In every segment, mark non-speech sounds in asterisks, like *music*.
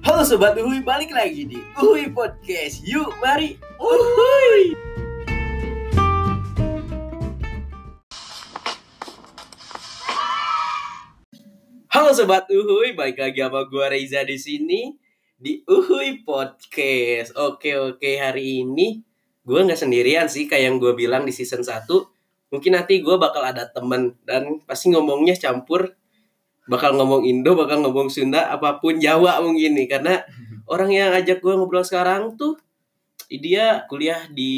Halo Sobat Uhuy, balik lagi di Uhuy Podcast. Yuk, mari. Uhuy Halo Sobat Uhuy, balik lagi sama gue Reza di sini di Uhuy Podcast. Oke oke, hari ini gue nggak sendirian sih kayak yang gue bilang di season 1 Mungkin nanti gue bakal ada temen dan pasti ngomongnya campur bakal ngomong Indo, bakal ngomong Sunda, apa pun Jawa mungkin nih karena *laughs* orang yang ajak gue ngobrol sekarang tuh dia kuliah di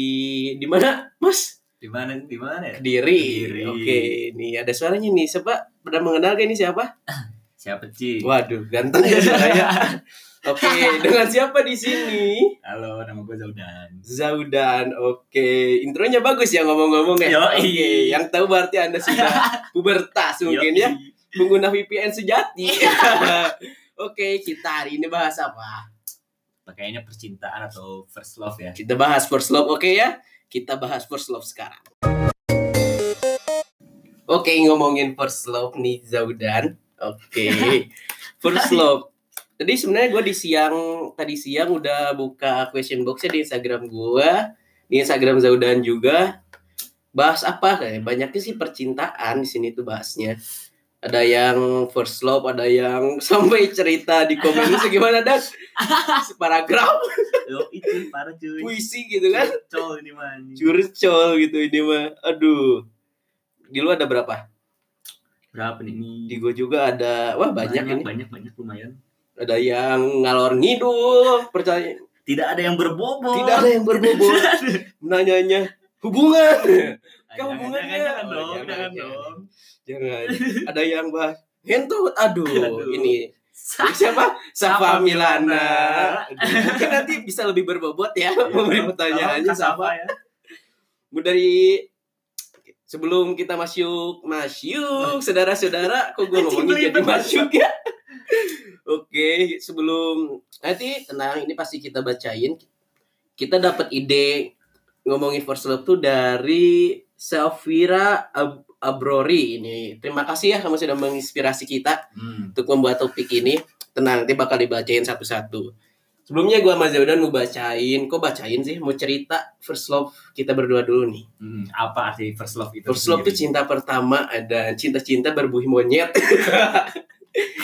di mana, Mas? Di mana di mana ya? Kediri. Kediri. Oke, nih ada suaranya nih. Siapa? Pernah mengenal gak ini siapa? *clears throat* Siapa Ci? Waduh, ganteng ya suaranya. *laughs* Oke, dengan siapa di sini? Halo, nama gue Zaudan. Zaudan. Oke, intronya bagus ya ngomong-ngomong ya. Yoi. Oke, yang tahu berarti Anda sudah *laughs* pubertas mungkin Yoi. ya. Pengguna VPN sejati. *laughs* Oke, kita hari ini bahas apa? Pakainya percintaan atau first love ya? Kita bahas first love, oke ya? Kita bahas first love sekarang. Oke, ngomongin first love nih Zaudan. Oke, *laughs* first love. Jadi sebenarnya gue di siang tadi siang udah buka question boxnya di Instagram gue, di Instagram Zaudan juga. Bahas apa kayak banyaknya sih percintaan di sini tuh bahasnya. Ada yang first love, ada yang *laughs* sampai cerita di komen lu gimana dan separagraf *laughs* Yo, itu parah cuy. puisi gitu kan Col ini mah. curcol gitu ini mah aduh di lu ada berapa Berapa nih? Di gua juga ada wah banyak, ini banyak banyak lumayan. ada yang ngalor ngidul percaya Tidak ada yang berbobot. tidak ada yang berbobot *laughs* nanyanya hubungan Kamu jangan, hubungannya. jangan, jangan Oh, dong, jangan, jangan jangan. Jangan. *laughs* Ada yang bahas hentut aduh, Aduh. ini siapa? Safa Milana. Mungkin nanti bisa lebih berbobot ya *laughs* memberi pertanyaannya Safa ya. Bu dari sebelum kita masuk masuk *laughs* saudara-saudara kok gue ngomongin jadi masuk ya? Oke sebelum nanti tenang ini pasti kita bacain. Kita dapat ide ngomongin first love tuh dari Safira Ab- Abrori ini terima kasih ya kamu sudah menginspirasi kita Hmm. untuk membuat topik ini tenang nanti bakal dibacain satu-satu sebelumnya gue sama Zaudan mau bacain kok bacain sih mau cerita first love kita berdua dulu nih Hmm, Apa arti first love itu? First love itu cinta pertama ada cinta-cinta berbuih monyet. *laughs*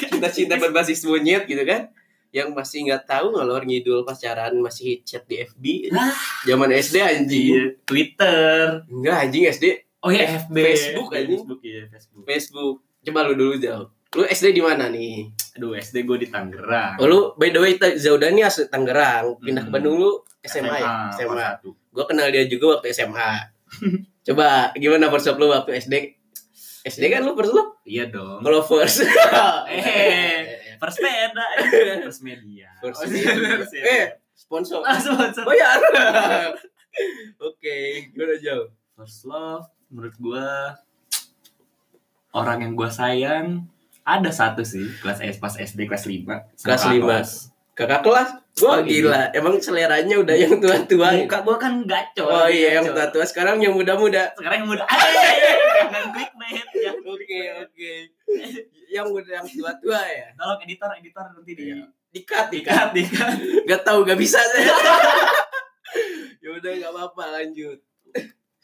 Cinta-cinta berbasis monyet gitu kan. Yang masih nggak tahu ngalor ngidul pacaran masih chat di FB. Zaman SD anjing. Iya, Twitter. Enggak anjing SD Oh ya Eh, FB. Facebook, anjing. Facebook ya, Facebook. Facebook. Coba lu dulu jauh. Lu SD di mana nih? Aduh, SD gue di Tangerang. Oh, lu by the way Zaudan nih asli Tangerang, pindah ke Hmm. Bandung lu SMA, ya? kelas SMA. Gua kenal dia juga waktu SMA. *laughs* Coba gimana love lu waktu SD? SD kan lu first? Iya dong. Kalau first. *laughs* Eh, *laughs* First media. First Oh, media. first media. Eh, sponsor. Ah, sponsor. Bayar. Oke, gimana jauh? First love menurut gue orang yang gue sayang ada satu sih kelas S pas SD kelas 5 Kelas lima. Kakak kelas? Wah Oh, iya. gila, emang seleranya udah yang tua-tua. Muka gue kan gacor. Oh iya, yang tua-tua sekarang yang muda-muda. Sekarang yang muda. *laughs* Jangan clickbait ya. Oke, oke. Yang muda yang tua-tua ya. Tolong editor editor nanti di Iya. Dikat, dikat. dikat dikat. Gak tahu, gak bisa saya. *laughs* ya udah gak apa-apa lanjut.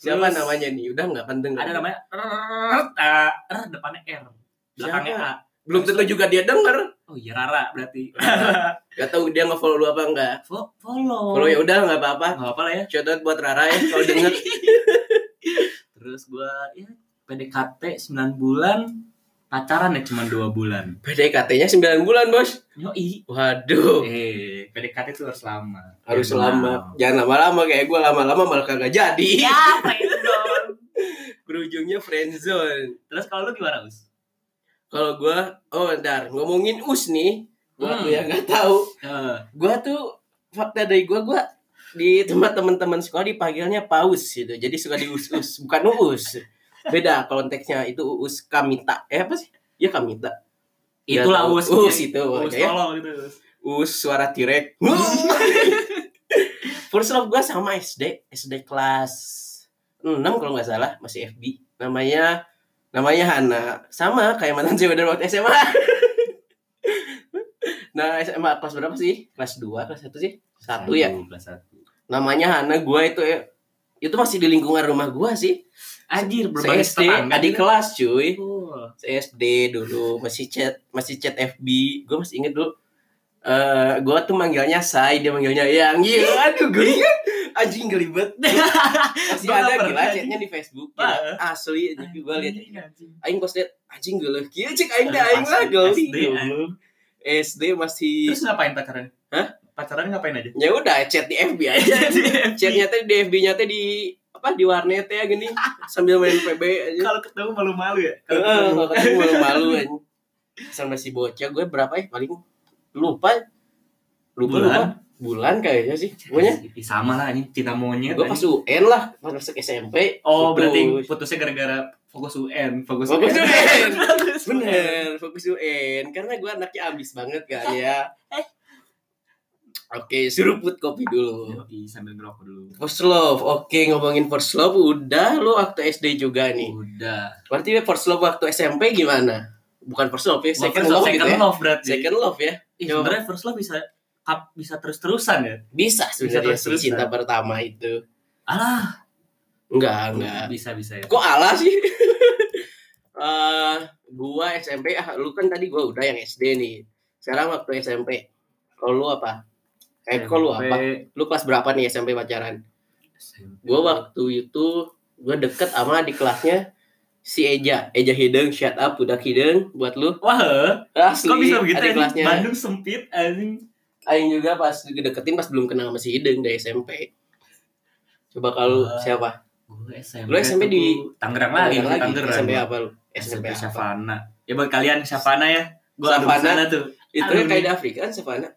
Siapa Terus- namanya nih? Udah nggak penting. Ada namanya R, R depannya R. Belakangnya Siapa? A. Belum tentu juga dia denger. Oh iya Rara berarti. *laughs* Gak tahu dia nge-follow lu apa enggak. Fo- follow. Kalau ya udah nggak apa-apa. Nggak apa-apa lah ya. Shout out buat Rara ya kalau denger. *laughs* Terus gua ya PDKT 9 bulan pacaran ya cuma 2 bulan. PDKT-nya 9 bulan, Bos. Yoi. Waduh. Eh, PDKT itu harus lama. Harus Ya, lama. mau. Jangan lama-lama kayak gue lama-lama malah kagak jadi. Ya, friendzone. *laughs* Berujungnya friendzone. Terus kalau lu gimana, Us? Kalau gue, oh ntar ngomongin us nih. Buat Hmm. yang nggak tahu, Eh, gue tuh fakta dari gue, gue di tempat teman-teman sekolah dipanggilnya paus gitu. Jadi suka dius-us, bukan uus. Beda konteksnya itu uus kamita. Eh apa sih? Ya kamita. itulah tahu. Us. Us itu, Us ya. tolong gitu, Us. Suara tirek. *laughs* First love gue sama SD, SD kelas 6 kalau nggak salah, masih FB. Namanya namanya Hana. Sama kayak mantan cewek dari waktu SMA. *laughs* Nah, SMA kelas berapa sih? Kelas 2, kelas 1 sih? Satu ya. Kelas satu. Namanya Hana gua itu ya. Itu masih di lingkungan rumah gua sih. Anjir, Se berbaris SD, adik kelas cuy. Oh. SD dulu masih chat, masih chat FB. Gua masih inget dulu. Eh, gua tuh manggilnya Sai, dia manggilnya Yang. Gila, aduh geli kan. Anjing geli banget. *laughs* Masih ada gila chatnya di Facebook. Gila. Asli anjing gua lihat. Aing pas liat anjing gila. Kieu cek aing teh aing lah geli. SD. SD masih Terus ngapain pacaran? Hah? Pacaran ngapain aja? ya udah chat di FB aja. Chatnya teh di FB-nya teh di apa di warnet ya gini sambil main PB aja. Kalau ketemu malu-malu ya? Kalau ketemu malu-malu aja. Sama si bocah gue berapa ya paling lupa. Lupa Bulan? lupa. Bulan kayaknya sih. Pokoknya sama lah ini cinta monyet. gue pas. UN lah, pas masuk SMP. Oh, putus. berarti putusnya gara-gara fokus UN, fokus, Fokus UN. *laughs* Fokus Bener, fokus UN. Karena gue anaknya ambis banget kan ya. Oke, seruput kopi dulu. Yoi, sambil ngerokok dulu. First love, oke ngomongin first love udah lu waktu SD juga nih. Udah. Berarti first love waktu SMP gimana? Bukan first love ya, second love, second gitu ya. love berarti. Second love ya. Ih, Coba. sebenarnya first love bisa bisa terus-terusan ya? Bisa sebenarnya terus-terusan. cinta pertama itu. Alah, Enggak, enggak. bisa bisa ya. Kok ala sih? *laughs* Eh, gua SMP ah lu kan tadi gua udah yang SD nih. Sekarang waktu SMP. Kalau lu apa? Eh, kok lu apa? Lu kelas berapa nih SMP pacaran? SMP. Gua waktu itu gua deket sama di kelasnya si Eja, Eja Hideng, shut up, udah Hideng buat lu. Wah, Asli, kok bisa begitu adik ya? kelasnya. Bandung sempit anjing. Aing juga pas deketin pas belum kenal sama si Hideng dari SMP. Coba kalau Ah. siapa? Gue SMP. Lu SMP di- Tangerang lagi, Tangerang Tangerang. SMP apa lu? SMP SMP? Savana. Ya buat kalian Savana ya. Gue ada Savana. sana tuh. Itu kayak nih. Afrika kan Savana.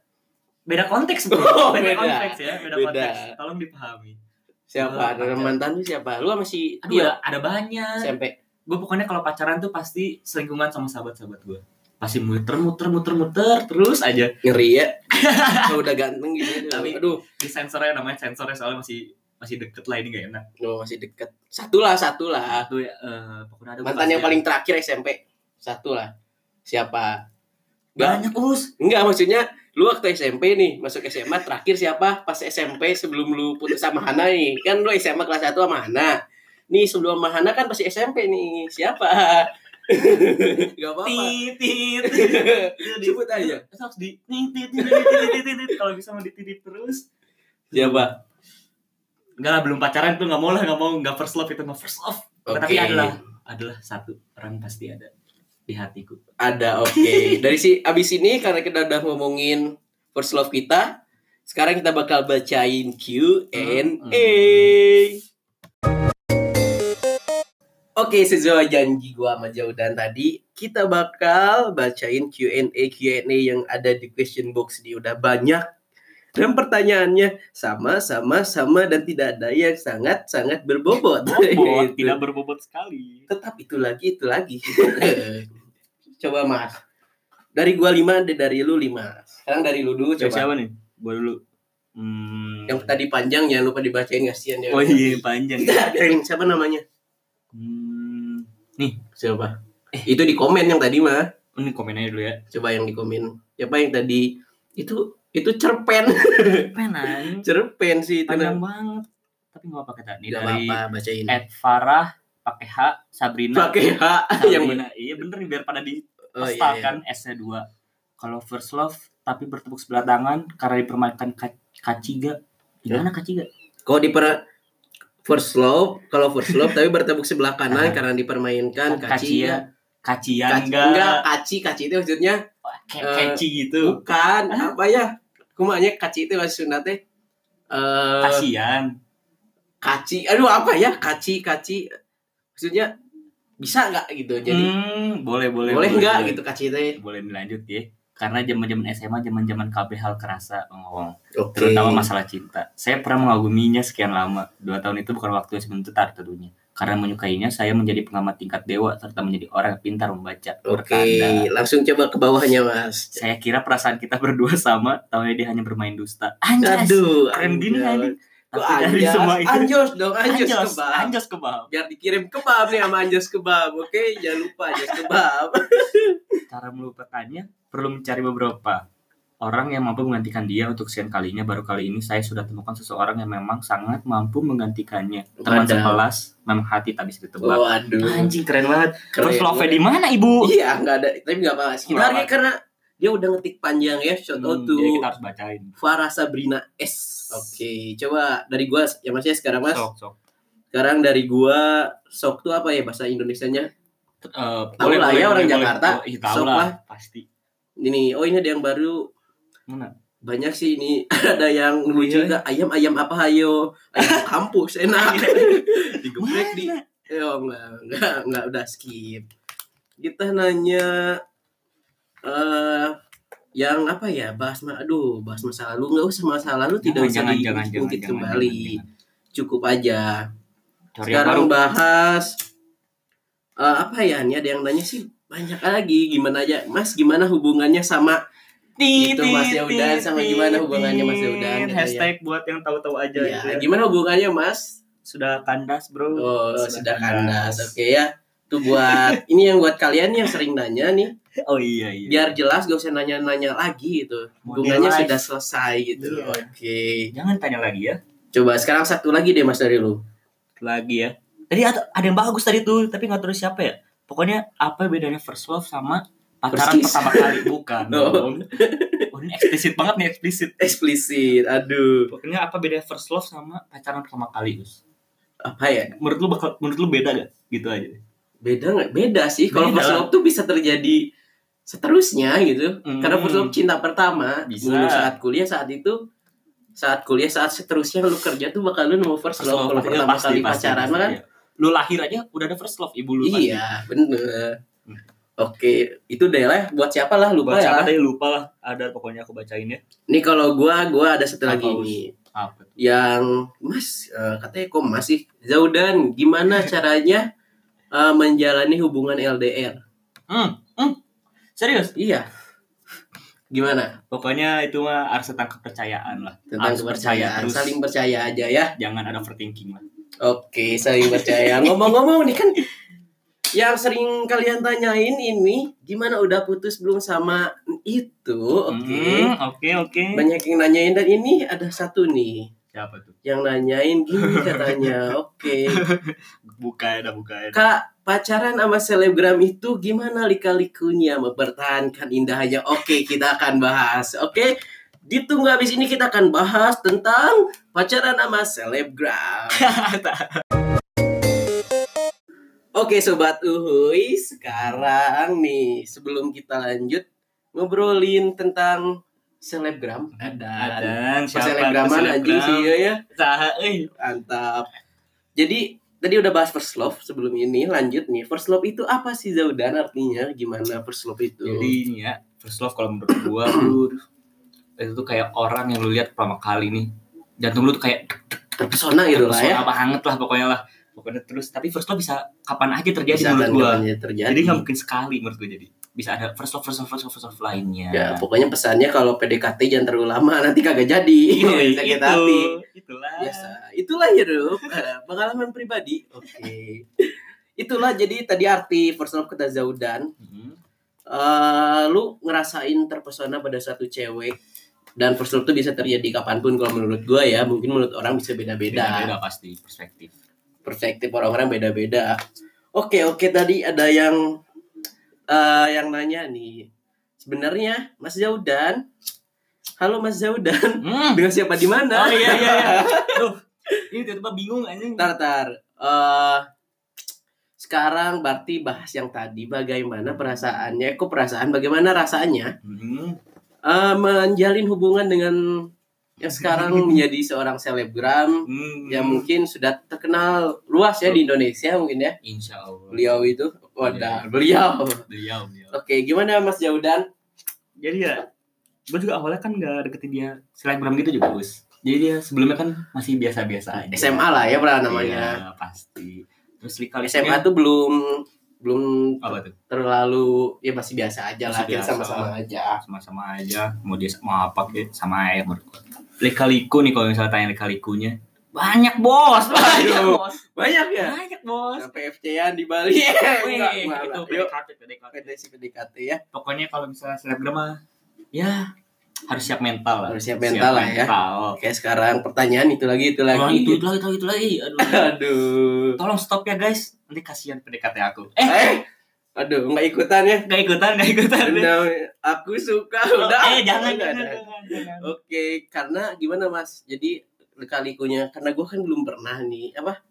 Beda konteks bro. *laughs* Oh, beda, beda. konteks ya, beda, Beda. konteks. Tolong dipahami. Siapa? Ada mantan lu siapa? Lu sama si Aduh, ada banyak. SMP. Gue pokoknya kalau pacaran tuh pasti selingkungan sama sahabat-sahabat gue. Pasti muter muter muter muter terus aja. Ngeri ya. Kalau udah ganteng gitu. *laughs* Tapi- aduh, Di sensornya namanya sensornya soalnya masih masih deket lah ini gak enak. lu masih deket. Satu lah, satu lah. Satu ya, eh, pokoknya ada Mantan yang paling terakhir SMP. Satu lah. Siapa? Banyak us. enggak maksudnya lu waktu SMP nih, masuk SMA terakhir siapa? Pas SMP sebelum lu putus sama Hana nih. Kan lu SMA kelas 1 sama Hana. Nih sebelum sama Hana kan pasti SMP nih. Siapa? *laughs* Gak apa-apa. Tit tit. *laughs* Sebut aja. Harus di tit tit tit tit tit, tit, tit. Kalau bisa mau dititit terus. Siapa? Enggak lah belum pacaran tuh nggak mau lah nggak mau nggak first love itu nggak first love. Oke. Tapi adalah adalah satu orang pasti ada di hatiku. Ada, oke. *laughs* Dari si abis ini karena kita udah ngomongin first love kita, sekarang kita bakal bacain Q&A. Oke, sesuai janji gua sama Jaudan tadi, kita bakal bacain Q&A Q&A yang ada di question box ini udah banyak. Dan pertanyaannya sama, sama, sama dan tidak ada yang sangat, sangat berbobot. Bobot, *laughs* Gitu. tidak berbobot sekali. tetap itu lagi itu lagi *laughs* coba mas dari gua lima ada dari lu lima sekarang dari lu dulu Coba siapa nih? Gua dulu. Hmm. yang tadi panjang jangan lupa dibacain kasihan ya Oh iya panjang. *laughs* ya. Siapa namanya Hmm. Siapa itu di komen yang tadi mah Ini komennya dulu ya. coba yang di komen siapa yang tadi itu itu cerpen Penan. *laughs* cerpen sih itu Panjang banget. Tapi nggak apa-apa kita. Ini Gak dari apa-apa bacain Ed Farah pakai H Sabrina. pakai H yang Sabrina. Iya bener nih biar pada di oh, iya, iya. kan S-nya 2. Kalau first love tapi bertepuk sebelah tangan karena dipermainkan ka- Kaciga. Gimana Kaciga? kalau di per first love kalau first love tapi bertepuk sebelah kanan *laughs* karena dipermainkan kaci Kacia. Kacian Kaci, enggak? enggak kaci kaci itu maksudnya Kayak Eh, Keci gitu. bukan Hah? apa ya kumanya kaci itu masih Sunda teh eh Kasian. kaci aduh apa ya kaci kaci maksudnya bisa nggak gitu jadi Hmm, boleh boleh. boleh nggak gitu kaci teh Boleh dilanjut ya. Karena zaman-zaman SMA, zaman-zaman KB hal kerasa ngomong. oke Terutama masalah cinta. Saya pernah mengaguminya sekian lama. Dua tahun itu bukan waktu yang sebentar tentunya. Karena menyukainya, saya menjadi pengamat tingkat dewa serta menjadi orang yang pintar membaca. oke Bertanda. langsung coba ke bawahnya mas Saya kira perasaan kita berdua sama, tahunya dia hanya bermain dusta. Anjas. aduh keren gini anjos. Kok Tapi dari anjas semua itu anjos dong anjos, anjos, kebab anjos kebab. biar dikirim kebab nih sama anjos kebab oke jangan lupa anjos kebab *laughs* Cara melupakannya perlu mencari beberapa. orang yang mampu menggantikan dia untuk sekian kalinya baru kali ini saya sudah temukan seseorang yang memang sangat mampu menggantikannya teman Wadaw. sekelas memang hati tak bisa ditebak Waduh. anjing keren banget Keren first love di mana ibu Iya, nggak ada. Tapi nggak apa-apa. Kita karena dia udah ngetik panjang ya. Shout out Hmm, to kita harus bacain Farah Sabrina S. Oke, coba dari gua ya Mas ya sekarang Mas. sok sok Sekarang dari gua sok tuh apa ya bahasa Indonesianya? Eh, Tahu lah ya orang Jakarta. Oh, iya, Sok lah lah. pasti Ini oh ini ada yang baru mana banyak sih ini *laughs* ada yang Oh, lucu iya. juga ayam ayam apa hayo ayam *laughs* kampus enak digeprek di Eh, oh, enggak enggak enggak udah skip kita nanya eh yang apa ya bahas ma- aduh bahas masa lalu nggak usah masa lalu tidak usah diungkit kembali jangan, jangan. cukup aja Cari sekarang baru. bahas eh, apa ya ini ada yang nanya sih banyak lagi gimana aja mas gimana hubungannya sama Itu Mas Yaudan sama gimana hubungannya Mas Yaudan. Hashtag buat yang tahu-tahu aja ya, gimana hubungannya mas Sudah kandas bro. Oh, sudah kandas. Oke ya. Tuh buat *laughs* ini yang buat kalian yang sering nanya nih, *laughs* Oh iya iya. biar jelas gak usah nanya-nanya lagi gitu. Hubungannya live. sudah selesai gitu. Iya. Oke. Jangan tanya lagi ya. Coba sekarang satu lagi deh Mas dari lu. Lagi ya. Tadi ada, yang bagus tadi tuh, tapi nggak tahu siapa ya. Pokoknya apa bedanya first love sama pacaran Persis. pertama kali *laughs* bukan Oh. dong. Oh, ini eksplisit banget nih eksplisit. Eksplisit. Aduh. Pokoknya apa bedanya first love sama pacaran pertama kali, Gus? Apa ya? Menurut lu bakal menurut lu beda gak? Gitu aja. deh. Beda nggak? Beda sih. Kalau first love tuh bisa terjadi seterusnya gitu. Hmm. Karena love cinta pertama. Bisa. Dulu saat kuliah saat itu saat kuliah saat seterusnya lu kerja tuh bakal lu nemu first, First love kalau pertama pasti, kali pasti, pacaran pasti, kan iya. Lu lahir aja udah ada first love ibu lu pasti. Iya, bener. Hmm. Oke, itu deh lah. Buat siapa lah lupa Buat ya. siapa lah. tadi lupa lah. Ada pokoknya aku bacain ya. Nih kalau gua, gua ada satu lagi Us? nih. Apa tuh? Yang Mas eh, katanya kok masih Zaudan, gimana *laughs* caranya eh, menjalani hubungan LDR? Hmm, hmm. Serius? Iya. Gimana? Pokoknya itu mah harus tentang kepercayaan lah. Tentang Harus percaya kepercayaan, terus. saling percaya aja ya. Jangan ada overthinking lah. Oke, saling percaya. *laughs* Ngomong-ngomong nih kan yang sering kalian tanyain ini gimana udah putus belum sama itu? Oke. Hmm, Oke, oke. Banyak yang nanyain dan ini ada satu nih Siapa tuh? yang nanyain gini katanya. Oke. *laughs* Buka ya, buka ya. Kak, pacaran sama selebgram itu gimana lika-likunya mempertahankan indahnya? Oke, kita akan bahas. Oke. Ditunggu habis ini kita akan bahas tentang pacaran sama selebgram. Oke sobat uhuy, sekarang nih sebelum kita lanjut ngobrolin tentang selebgram ada Ada Pas selebraman anjing sih ya ya mantap jadi tadi udah bahas first love sebelum ini lanjut nih first love itu apa sih Zaudan artinya gimana first love itu Jadi ini ya, first love kalau menurut gua tuh itu tuh kayak orang yang lu lihat pertama kali nih. Jantung lu tuh kayak terpesona gitu lah ya terpesona banget lah pokoknya lah. Pokoknya terus tapi first love bisa kapan aja terjadi bisa kan menurut gua. kapannya terjadi Jadi nggak mungkin sekali menurut gua jadi. Bisa ada first love, first love, first love, first love lainnya. ya pokoknya pesannya kalau PDKT jangan terlalu lama nanti kagak jadi Iya, *laughs* sakit itu. hati Itulah. biasa itulah hidup Eh, pengalaman pribadi oke *laughs* itulah jadi tadi arti first love kata Zaudan Hmm. eh lu ngerasain terpesona pada satu cewek dan first love itu bisa terjadi kapan pun kalau menurut gua ya mungkin menurut orang bisa beda-beda Beda-beda pasti perspektif. perspektif orang-orang beda-beda oke oke tadi ada yang eh yang nanya nih sebenarnya Mas Zaudan halo Mas Zaudan Hmm. dengan siapa di mana Oh iya iya iya. *laughs* Duh, ini tiba-tiba bingung anjing. tar tar Eh, sekarang berarti bahas yang tadi bagaimana perasaannya kok perasaan bagaimana rasanya Hmm. eh, menjalin hubungan dengan yang sekarang *laughs* menjadi seorang selebgram Hmm. yang mungkin sudah terkenal luas ya di Indonesia mungkin ya Insya Allah. beliau itu wadah beliau Beliau, beliau. oke gimana Mas Jaudan Jadi ya, gue juga awalnya kan gak deketin dia selebgram gitu juga, Gus. Jadi dia sebelumnya kan masih biasa-biasa aja. SMA lah ya pernah namanya Iya, pasti. Terus kali SMA tuh belum belum apa tuh? terlalu ya masih biasa aja lah kita biasa. sama-sama aja Sama-sama aja. Mau dia mau apa kayak sama aja menurut gue. Lika-liku nih kalau misalnya tanya lika-likunya. Banyak bos, banyak Aduh. bos. banyak ya Banyak bos. sampai FC-an di Bali *laughs* Enggak, itu enggak, PDKT, PDKT. PDKT PDKT ya Pokoknya kalau misalnya selebgram mah ya harus siap mental lah Harus siap mental lah ya. mental. Oke, sekarang pertanyaan itu lagi itu lagi. itu, itu lagi, itu lagi, itu lagi. Aduh. *laughs* Aduh. Tolong stop ya guys. Nanti kasihan PDKT aku. Eh, Eh, aduh, nggak ikutan ya. gak ikutan, gak ikutan. Udah, aku suka Oh, udah. eh, jangan, jangan, jangan, jangan. Oke, karena gimana Mas? Jadi kalikunya karena gue kan belum pernah nih apa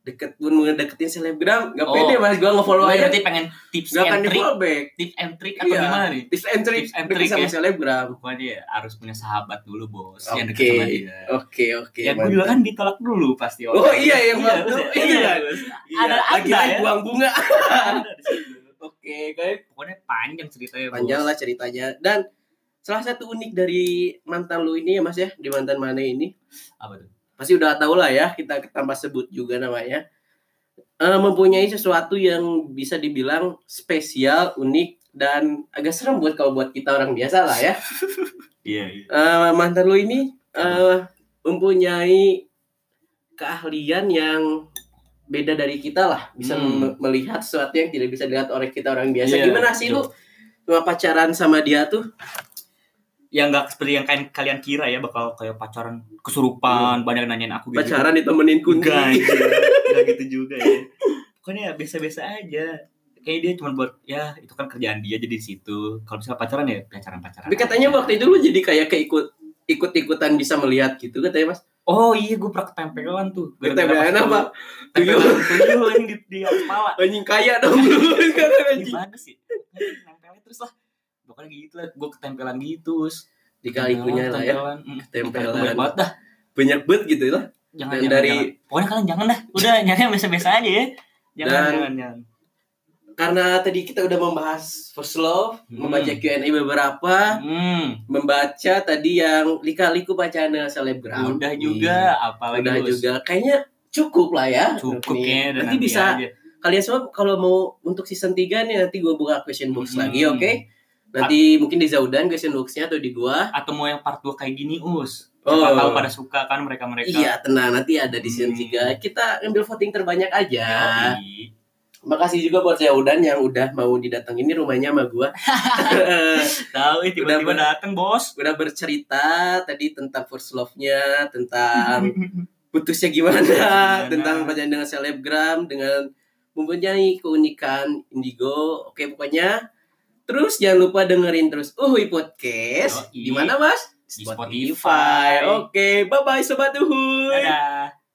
deket pun ngedeketin selebgram nggak Oh. pede mas gue nge-follow Gue aja berarti pengen tips akan and trick, back tips and trick atau Iya. gimana nih? tips and trick Tips and trick sama ya. selebgram Pokoknya dia harus punya sahabat dulu bos yang oke deket sama dia. oke oke ya gue juga kan ditolak dulu pasti. Oh, iya, yang waktu itu iya, kan? bos. Iya, Ada lagi ya. buang bunga oke kayak Pokoknya panjang ceritanya panjang bos. lah ceritanya dan salah satu unik dari mantan lu ini ya mas ya di mantan mana ini? Apa tuh? pasti udah tahu lah ya kita tanpa sebut juga namanya. Eh, mempunyai sesuatu yang bisa dibilang spesial unik dan agak serem buat kalau buat kita orang biasa lah ya. *laughs* Iya, iya. Eh, mantan lu ini eh, mempunyai keahlian yang beda dari kita lah. Bisa Hmm. me- melihat sesuatu yang tidak bisa dilihat oleh kita orang biasa. Iya, gimana sih lu? Cuma pacaran sama dia tuh yang nggak seperti yang kalian kalian kira ya bakal kayak pacaran kesurupan banyak nanyain aku gitu. Pacaran ditemenin kunti enggak anjir. *laughs* enggak gitu juga ya. Pokoknya ya biasa-biasa aja. Kayak dia cuma buat ya itu kan kerjaan dia jadi di situ. Kalau misalnya pacaran ya pacaran pacaran tapi katanya waktu itu lu jadi kayak keikut ikut-ikutan bisa melihat gitu katanya mas? Oh iya gue pernah ketempelan tuh. Ketempelan apa? tuyul. Tuyul ini di, di kepala anjing kaya dong. Lu kan anjing bagus sih nempelnya terus lah pokoknya gitu lah. Gue ketempelan gitu terus di kalikunya lah ya. Ketempelan, mm, Ketempelan. banyak banget dah. Banyak banget gitu lah. Jangan, Dan jangan, dari- jangan. pokoknya kalian jangan dah. Udah *laughs* nyari yang biasa-biasa aja ya. Jangan Dan- jangan jangan. karena tadi kita udah membahas first love Hmm. membaca Q&A beberapa hmm, membaca tadi yang lika-liku bacaan selebgram. Udah juga apalagi udah juga. Kayaknya cukup lah ya. Cukup ya nanti bisa aja. kalian semua kalau mau untuk season 3 nih nanti gue buka question box Hmm. lagi oke nanti mungkin di Zaudan question boxnya atau di gua atau mau yang part 2 kayak gini us Oh. Siapa tahu pada suka kan mereka mereka iya tenang nanti ada di season Hmm. 3 kita ambil voting terbanyak aja Yoi. makasih juga buat Zaudan yang udah mau didatengin ini rumahnya sama gua *laughs* tahu eh, tiba-tiba Udah, dateng bos udah bercerita tadi tentang first love-nya tentang *laughs* putusnya gimana, Gimana. tentang bacaan dengan selebgram dengan mempunyai keunikan indigo oke pokoknya terus jangan lupa dengerin terus Uhuy Podcast. Di mana mas? Di Spotify. oke bye bye sobat Uhuy. Dadah